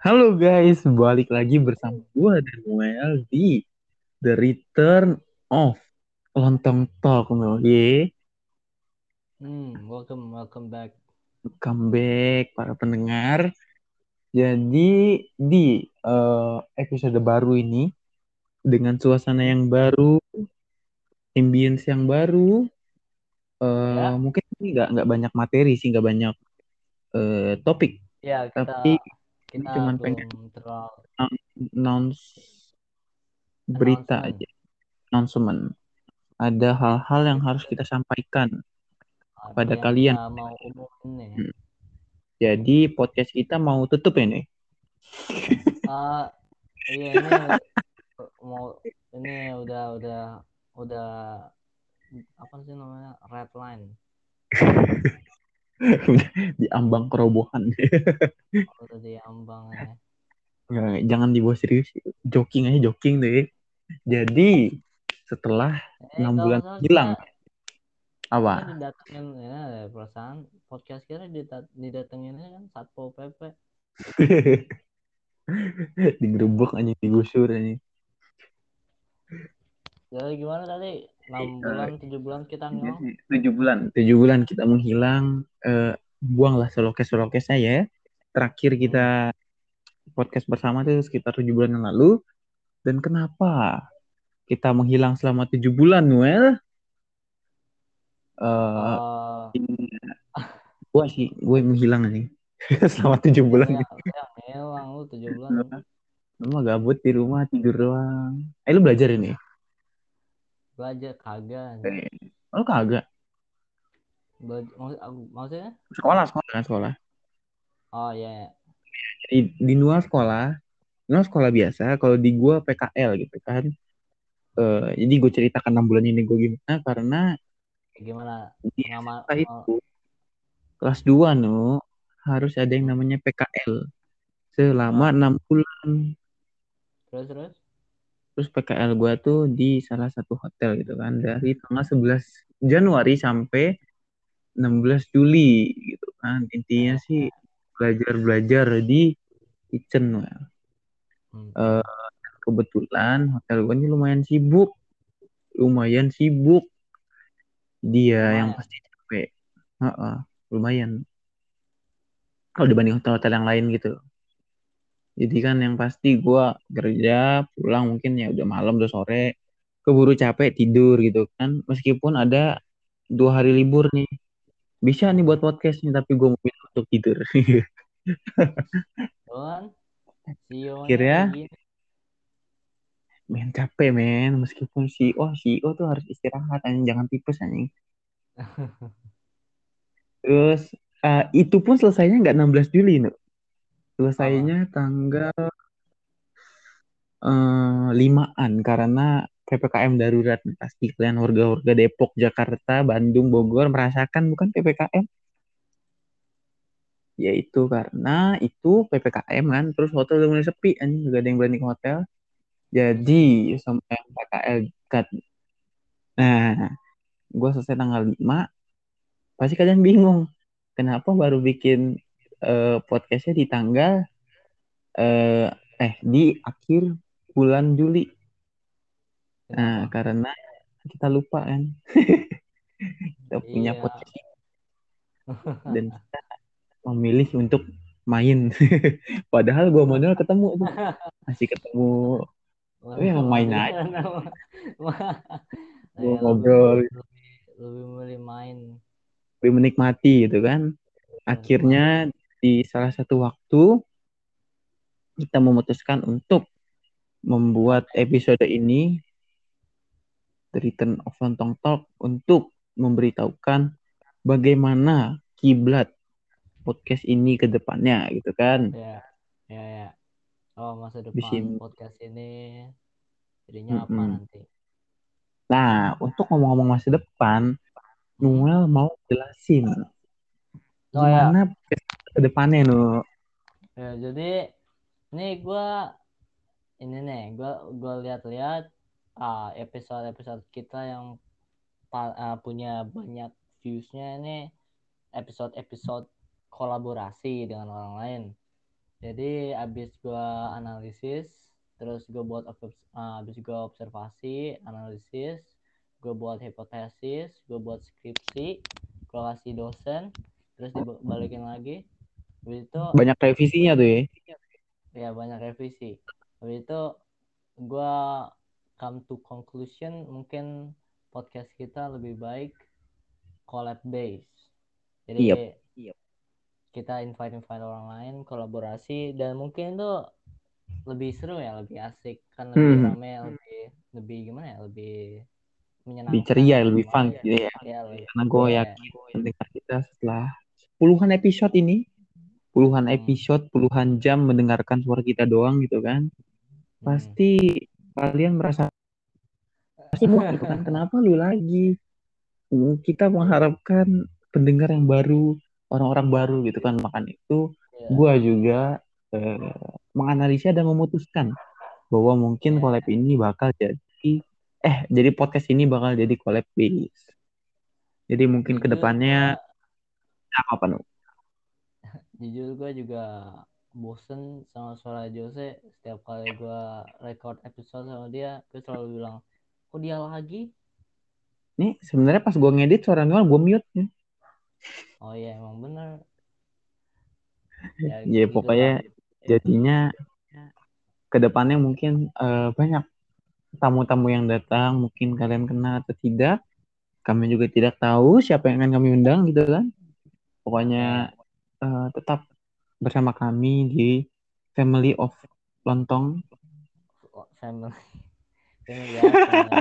Halo guys, balik lagi bersama gue dan Noel di The Return of Lontong Talk, no ye. Hmm, welcome, welcome back. Welcome back para pendengar. Jadi di eh, episode baru ini dengan suasana yang baru, ambience yang baru, eh, Ya. mungkin ini nggak nggak banyak materi sih, nggak banyak eh, topik, Ya, kita tapi kita cuman belum pengen announce berita aja, announcement. Ada hal-hal yang harus kita sampaikan uh, pada yang kalian. mau umumin nih. Hmm. Jadi podcast kita mau tutup ya nih. Ah, iya ini mau ini udah udah udah apa sih namanya red line di ambang kerobohan. udah diambang ya. Nggak, jangan dibawa serius. Joking aja joking deh. Jadi setelah Eh, enam kalau bulan hilang kita, kita apa? didatengin ya perasaan podcast kita didat- didatenginnya kan satpol pp Digerebek aja digusur aja. Jadi gimana tadi enam Eh, bulan tujuh bulan kita ngilang Tujuh bulan, tujuh bulan kita menghilang. Eh, buanglah selokes-selokes saya. Terakhir kita podcast bersama tuh sekitar tujuh bulan yang lalu. Dan kenapa kita menghilang selama tujuh bulan, Noel? Eh, Eh, gue sih, gue menghilang nih selama tujuh bulan. ya, ya ngilang lu tujuh bulan Lu mah gabut di rumah tidur doang. Eh lu belajar ini? Belajar kagak Eh, lu kagak? Belajar, maksud, maksudnya Sekolah, sekolah kan sekolah. oh ya ya. Di, di Nual sekolah, Nual sekolah biasa. Kalau di gua PKL gitu kan. Eh, jadi gue ceritakan enam bulan ini gue gimana karena gimana di SMK itu kelas 2 nu harus ada yang namanya PKL selama enam bulan. terus terus Terus PKL gua tuh di salah satu hotel gitu kan dari tanggal 11 Januari sampai 16 Juli gitu kan. Intinya Ya, sih belajar-belajar di kitchen. Well. Hmm. Eh, kebetulan hotel gua ini lumayan sibuk. Lumayan sibuk. Dia yang Lumayan. pasti capek. Heeh, lumayan. Kalau dibanding hotel-hotel yang lain gitu. Jadi kan yang pasti gua kerja pulang mungkin ya udah malam udah sore keburu capek tidur gitu kan. Meskipun ada dua hari libur nih. Bisa nih buat podcast nih tapi gua mau untuk tidur. Akhirnya, men capek men. Meskipun CEO CEO tuh harus istirahat anjing. Jangan tipes anjing. Terus eh, itu pun selesainya nggak 16 Juli no. Selesainya tanggal eh, limaan karena PPKM darurat pasti kalian warga-warga Depok, Jakarta, Bandung, Bogor merasakan bukan PPKM? Yaitu karena itu PPKM kan, terus hotel udah mulai sepi, anjing gak ada yang berani ke hotel. Jadi sama yang PKL cut. Nah, gue selesai tanggal 5, pasti kalian bingung. Kenapa baru bikin eh, podcastnya di tanggal eh, eh di akhir bulan Juli? Nah, Kenapa? karena kita lupa kan. kita punya Iya. podcast ini. dan kita memilih untuk main. Padahal gua modal ketemu tuh. Masih ketemu. Tapi emang main aja. Gua Gua ngobrol. lebih, lebih milih main. Lebih menikmati gitu kan. Akhirnya di salah satu waktu kita memutuskan untuk membuat episode ini The Return of Lontong Talk untuk memberitahukan bagaimana kiblat podcast ini ke depannya gitu kan. Ya, ya, ya. Oh, masa depan sini. podcast ini jadinya apa Mm-mm. nanti? Nah, untuk ngomong-ngomong masa depan, Noel mau jelasin Oh, ya. gimana podcast ke depannya, Nu. Ya, jadi ini gua ini nih, gua gua lihat-lihat ah, episode-episode kita yang ah, punya banyak views-nya ini episode-episode kolaborasi dengan orang lain. jadi abis gua analisis terus gue buat uh, abis gue observasi analisis gue buat hipotesis gue buat skripsi gue kasih dosen terus dibalikin lagi habis itu banyak revisinya tuh ya? Ya banyak revisi. Habis itu gue come to conclusion mungkin podcast kita lebih baik collab base. Jadi yep. kita invite invite orang lain kolaborasi dan mungkin itu lebih seru ya lebih asik. Kan lebih hmm. rame lebih lebih gimana ya lebih menyenangkan. Lebih ceria lebih fun gitu ya, ya lebih, karena gue ya. yakin mendengar kita setelah puluhan episode ini puluhan hmm. episode puluhan jam mendengarkan suara kita doang gitu kan hmm. pasti kalian merasa pasti gitu kan kenapa lu lagi kita mengharapkan pendengar yang baru orang-orang baru gitu kan makan itu yeah. gue juga eh, menganalisa dan memutuskan bahwa mungkin yeah. collab ini bakal jadi eh jadi podcast ini bakal jadi collab base jadi mungkin ke depannya gua, apa nu jujur gue juga bosen sama suara Jose. Setiap kali gue record episode sama dia gue selalu bilang kok dia lagi? Nih sebenarnya pas gue ngedit suara gue gue mute ya oh iya emang bener. Ya, ya gitu pokoknya lah. jadinya ke depannya mungkin uh, banyak tamu-tamu yang datang mungkin kalian kenal atau tidak. Kami juga tidak tahu siapa yang akan kami undang gitu kan. Pokoknya uh, tetap bersama kami di Family of Lontong. Family. Family of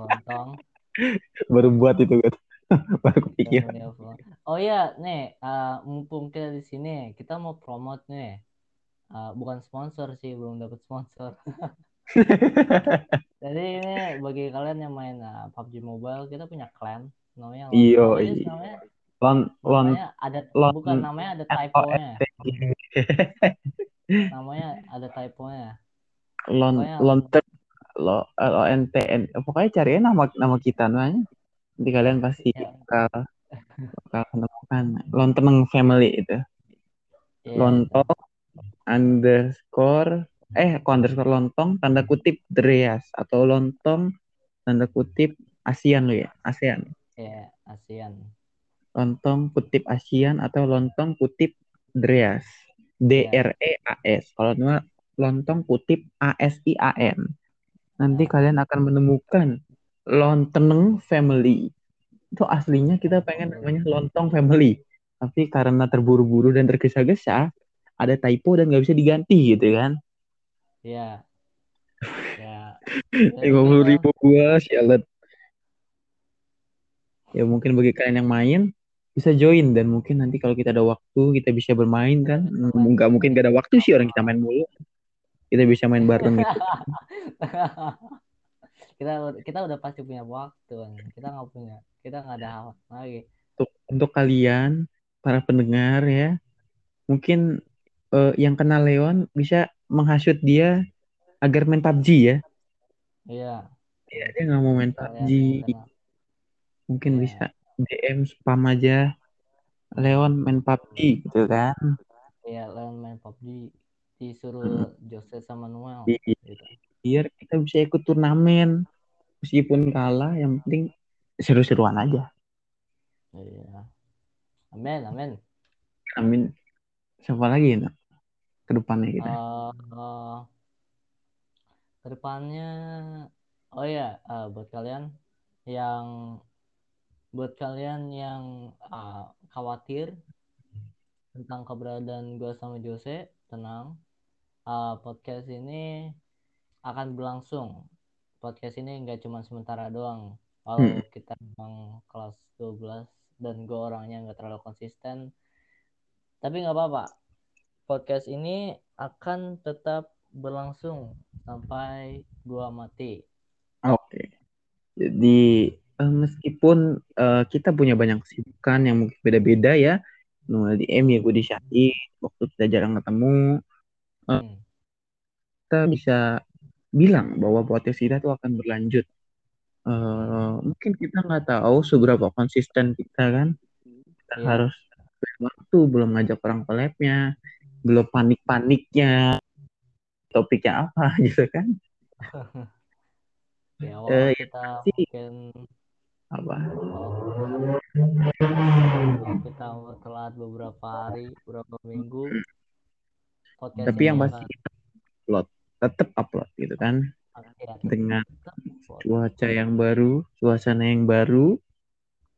Lontong. Baru buat itu kan baru kepikir. Oh ya nih uh, mumpung kita di sini kita mau promote nih. Uh, bukan sponsor sih belum dapat sponsor. Jadi ini bagi kalian yang main uh, PUBG Mobile kita punya clan namanya iyo namanya lon lon ada lon, bukan namanya ada typo-nya. Namanya ada typo-nya. Lon lon lo L O N T. N pokoknya cari nama nama kita namanya. Nanti kalian pasti ya. bakal bakal menemukan lonteng family itu. Yeah. lontong underscore eh kok underscore lontong tanda kutip Dreas. Atau lontong tanda kutip ASEAN lo ya ASEAN. Ya yeah, ASEAN lontong kutip ASEAN atau lontong kutip Dreas D R E A S kalau nama lontong kutip A S I A N nanti yeah. kalian akan menemukan Lonteng Family. Itu aslinya kita pengen namanya Lontong Family. Tapi karena terburu-buru dan tergesa-gesa, ada typo dan nggak bisa diganti gitu kan. Iya. Ya. Lima puluh ribu gua sialet. Ya mungkin bagi kalian yang main bisa join dan mungkin nanti kalau kita ada waktu kita bisa bermain kan. Nggak mungkin gak ada waktu sih orang kita main mulu. Kita bisa main bareng gitu. kita kita udah pasti punya waktu kita nggak punya kita nggak ada hal lagi untuk untuk kalian para pendengar ya mungkin uh, yang kenal Leon bisa menghasut dia agar main PUBG ya iya ya, dia nggak mau main PUBG mungkin ya. bisa DM spam aja. Leon main PUBG gitu kan. Iya Leon main PUBG disuruh hmm. Jose sama Noel iya. gitu. Biar kita bisa ikut turnamen. Meskipun kalah yang penting seru-seruan aja. Iya. Amin amin. Amin. Siapa lagi ya ke depannya kita. Uh, uh, ke depannya oh ya uh, buat kalian yang buat kalian yang uh, khawatir tentang keberadaan gue sama Jose tenang uh, podcast ini akan berlangsung. Podcast ini nggak cuma sementara doang. Kalau hmm. kita memang kelas 12 dan gue orangnya nggak terlalu konsisten, tapi nggak apa-apa. Podcast ini akan tetap berlangsung sampai gua mati. Oke. Okay. Jadi uh, meskipun uh, kita punya banyak kesibukan yang mungkin beda-beda ya, Noel di M ya gue di Syahid, waktu kita jarang ketemu, uh, hmm. kita bisa bilang bahwa podcast kita tuh akan berlanjut. Uh, mungkin kita nggak tahu seberapa konsisten kita kan. Kita yeah. harus waktu belum ngajak orang collabnya. belum panik-paniknya topiknya apa gitu kan awal Eh, ya kita pasti mungkin apa? Kita telat beberapa hari beberapa minggu. Podcast tapi yang pasti kita upload tetap upload gitu kan? Ya, dengan cuaca yang baru suasana yang baru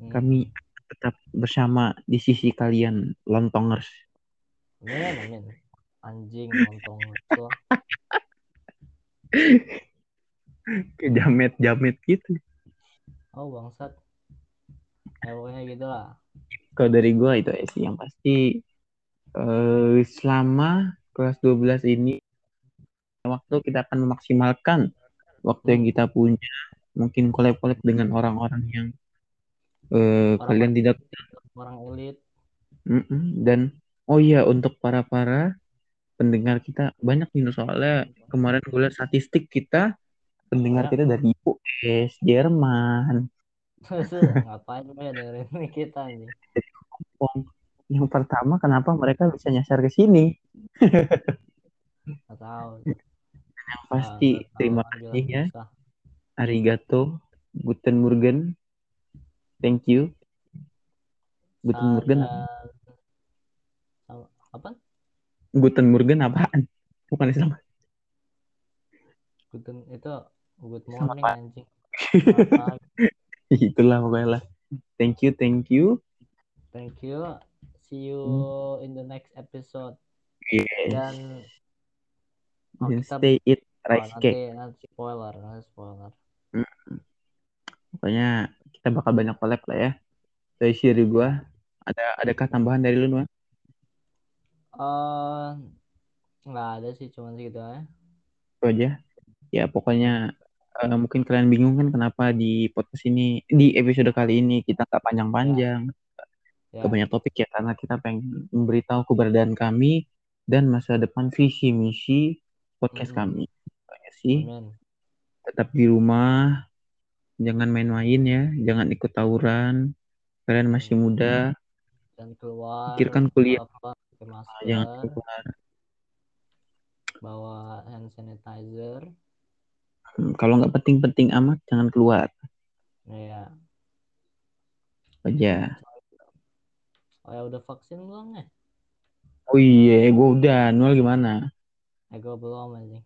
Hmm. kami tetap bersama di sisi kalian lontongers. Amin, amin. Anjing lontong itu. kayak jamet jamet gitu Oh bangsat. Ya pokoknya gitu lah. kalau dari gua itu aja sih yang pasti eh, selama kelas 12 ini waktu kita akan memaksimalkan waktu yang kita punya mungkin collab-collab dengan orang-orang yang eh, Orang- kalian tidak Orang elit. Mm-mm. dan oh iya untuk para para pendengar kita banyak nih soalnya kemarin gue lihat statistik kita pendengar Ya. kita dari US Jerman. Ngapain ya dengerin ini kita. Hongkong yang pertama kenapa mereka bisa nyasar ke sini? Tahu. yang pasti tahu terima kasih ya. arigato guten morgen. Thank you. Guten Ah, morgen sama- apa? guten morgen apaan? Bukan Islam Good itu good Selamat morning anjing. Itulah pokoknya lah thank you thank you Thank you. See you in the next episode. yes Dan oh, kita stay it oh, rice nanti nanti spoiler, nanti spoiler. pokoknya kita bakal banyak collab lah ya dari dari gua ada adakah tambahan dari lu Nuan? Eh, nggak ada sih, cuman segitu aja. itu aja ya pokoknya eh, mungkin kalian bingung kan kenapa di podcast ini di episode kali ini kita nggak panjang-panjang. Ya, Gak banyak topik ya karena kita pengen memberitahu keberadaan kami dan masa depan visi misi podcast Mm-mm. kami. Pokoknya sih. Amin. tetap di rumah jangan main-main ya jangan ikut tawuran. Kalian masih Hmm. muda Dan keluar pikirkan kuliah. apa jangan keluar. Bawa hand sanitizer. Hmm, kalau nggak penting-penting amat jangan keluar. Ya, aja. Oh ya udah vaksin belum nih? oh iya gue udah. Nual gimana? Eh, gue belum anjing.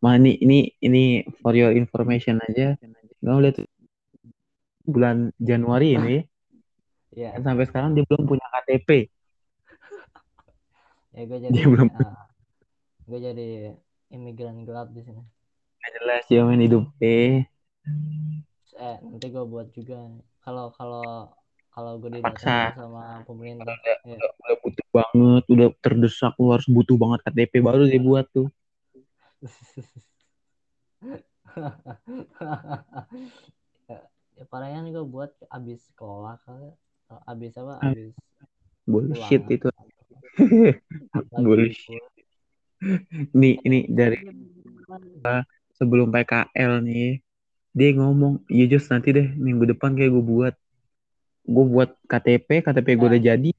Mah ini ini ini for your information aja. Kamu lihat bulan Januari ini. Ya, kan sampai sekarang dia belum punya KTP. ya gue jadi Dia belum- ah, gue jadi imigran gelap di sini. Jelas ya main hidup eh. Eh, nanti gue buat juga. Kalau kalau kalau gue Paksa. didatengin sama pemerintah, ya. Udah, udah butuh banget, udah terdesak lu harus butuh banget KTP baru dia buat tuh. ya, ya parahnya nih gue buat abis sekolah kali abis apa Ah, abis Bullshit pulang itu. Bullshit. Ini ini dari sebelum PKL nih dia ngomong iya Jos nanti deh minggu depan kayak gue buat. Gue buat KTP KTP gue Ya. udah jadi.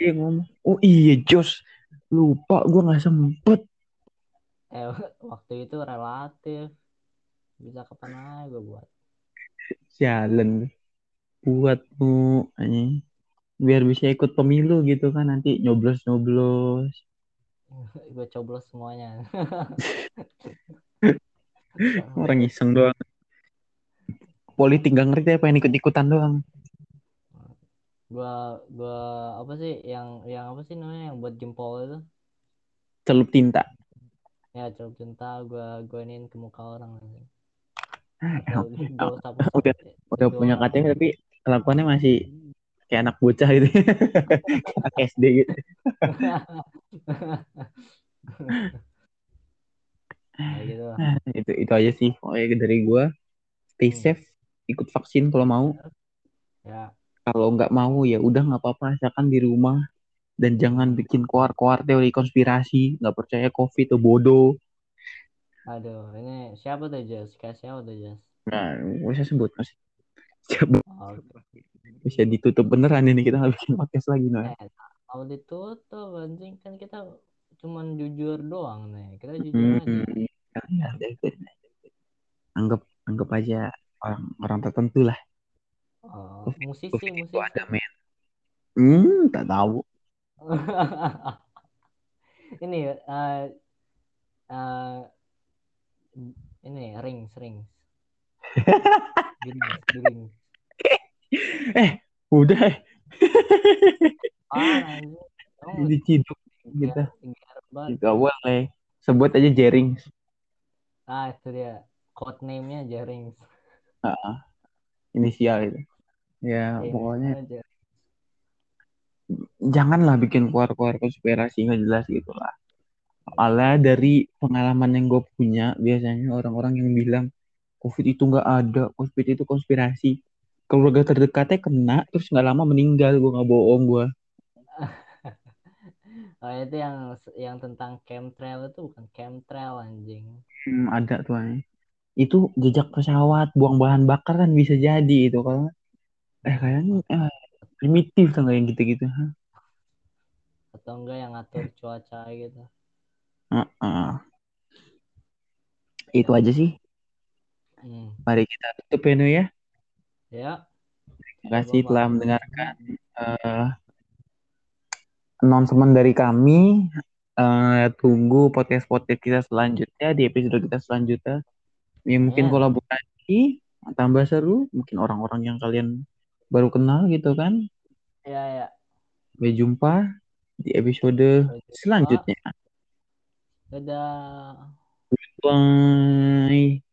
Dia ngomong oh iya Jos lupa gue nggak sempet. Eh waktu itu relatif. Bisa kapan aja gue buat. Jalan buat anjing. Biar bisa ikut pemilu gitu kan nanti nyoblos nyoblos gue coblos semuanya. Orang iseng doang. Politik gak ngerti apa yang ikut ikutan doang. Gua gua apa sih yang yang apa sih namanya yang buat jempol itu? Celup tinta. Ya celup cinta gua gua iniin ke muka orang. Ah, udah udah punya KTP tapi kelakuannya masih kayak anak bocah gitu. Anak SD gitu. Kayak gitu. Nah, itu itu aja sih pokoknya dari gua. Stay Hmm. safe ikut vaksin kalau mau. Ya. Kalau nggak mau ya udah nggak apa-apa. Asalkan di rumah. Dan jangan bikin koar-koar teori konspirasi. Nggak percaya covid tuh bodoh. Aduh ini siapa tuh Jas siapa tuh Jas nah usah sebut mas? siapa oh, bisa ditutup beneran ini kita nggak bikin podcast lagi nah eh, Kalau ditutup anjing kan kita cuman jujur doang nih. Kita jujur Hmm, aja. ya, ya, anggap anggap aja orang orang tertentu lah. Oh, musisi, musisi. ada men. Hmm, tak tahu. Ini uh, uh, ini rings, rings. Eh, udah. Ah, anjing. Emang Jadi ciduk biar, kita. biar banget. Gak boleh. Sebut aja Jering. Ah, itu dia. Code name-nya Jerings. Inisial itu. Ya, pokoknya aja. janganlah bikin keluar-keluar konspirasi nggak jelas gitu lah. Soalnya dari pengalaman yang gue punya, biasanya orang-orang yang bilang COVID itu nggak ada, COVID itu konspirasi. Keluarga terdekatnya kena, terus nggak lama meninggal. Gue nggak bohong gue. Oh, itu yang yang tentang chemtrail itu bukan chemtrail anjing. Hmm, ada tuh aneh. Itu jejak pesawat, buang bahan bakar kan bisa jadi itu kalau eh kayaknya eh, primitif tuh yang gitu-gitu. Hah? Atau enggak yang ngatur cuaca gitu. Heeh. Itu aja sih. Hmm. Mari kita tutup ya, Nu, ya. Ya. Terima kasih telah mendengarkan eh, announcement dari kami. Eh, tunggu podcast-podcast kita selanjutnya di episode kita selanjutnya. Ya mungkin Ya. kolaborasi tambah seru, mungkin orang-orang yang kalian baru kenal gitu kan. Ya, ya. Sampai jumpa di episode jumpa. selanjutnya. Dadah. Bye.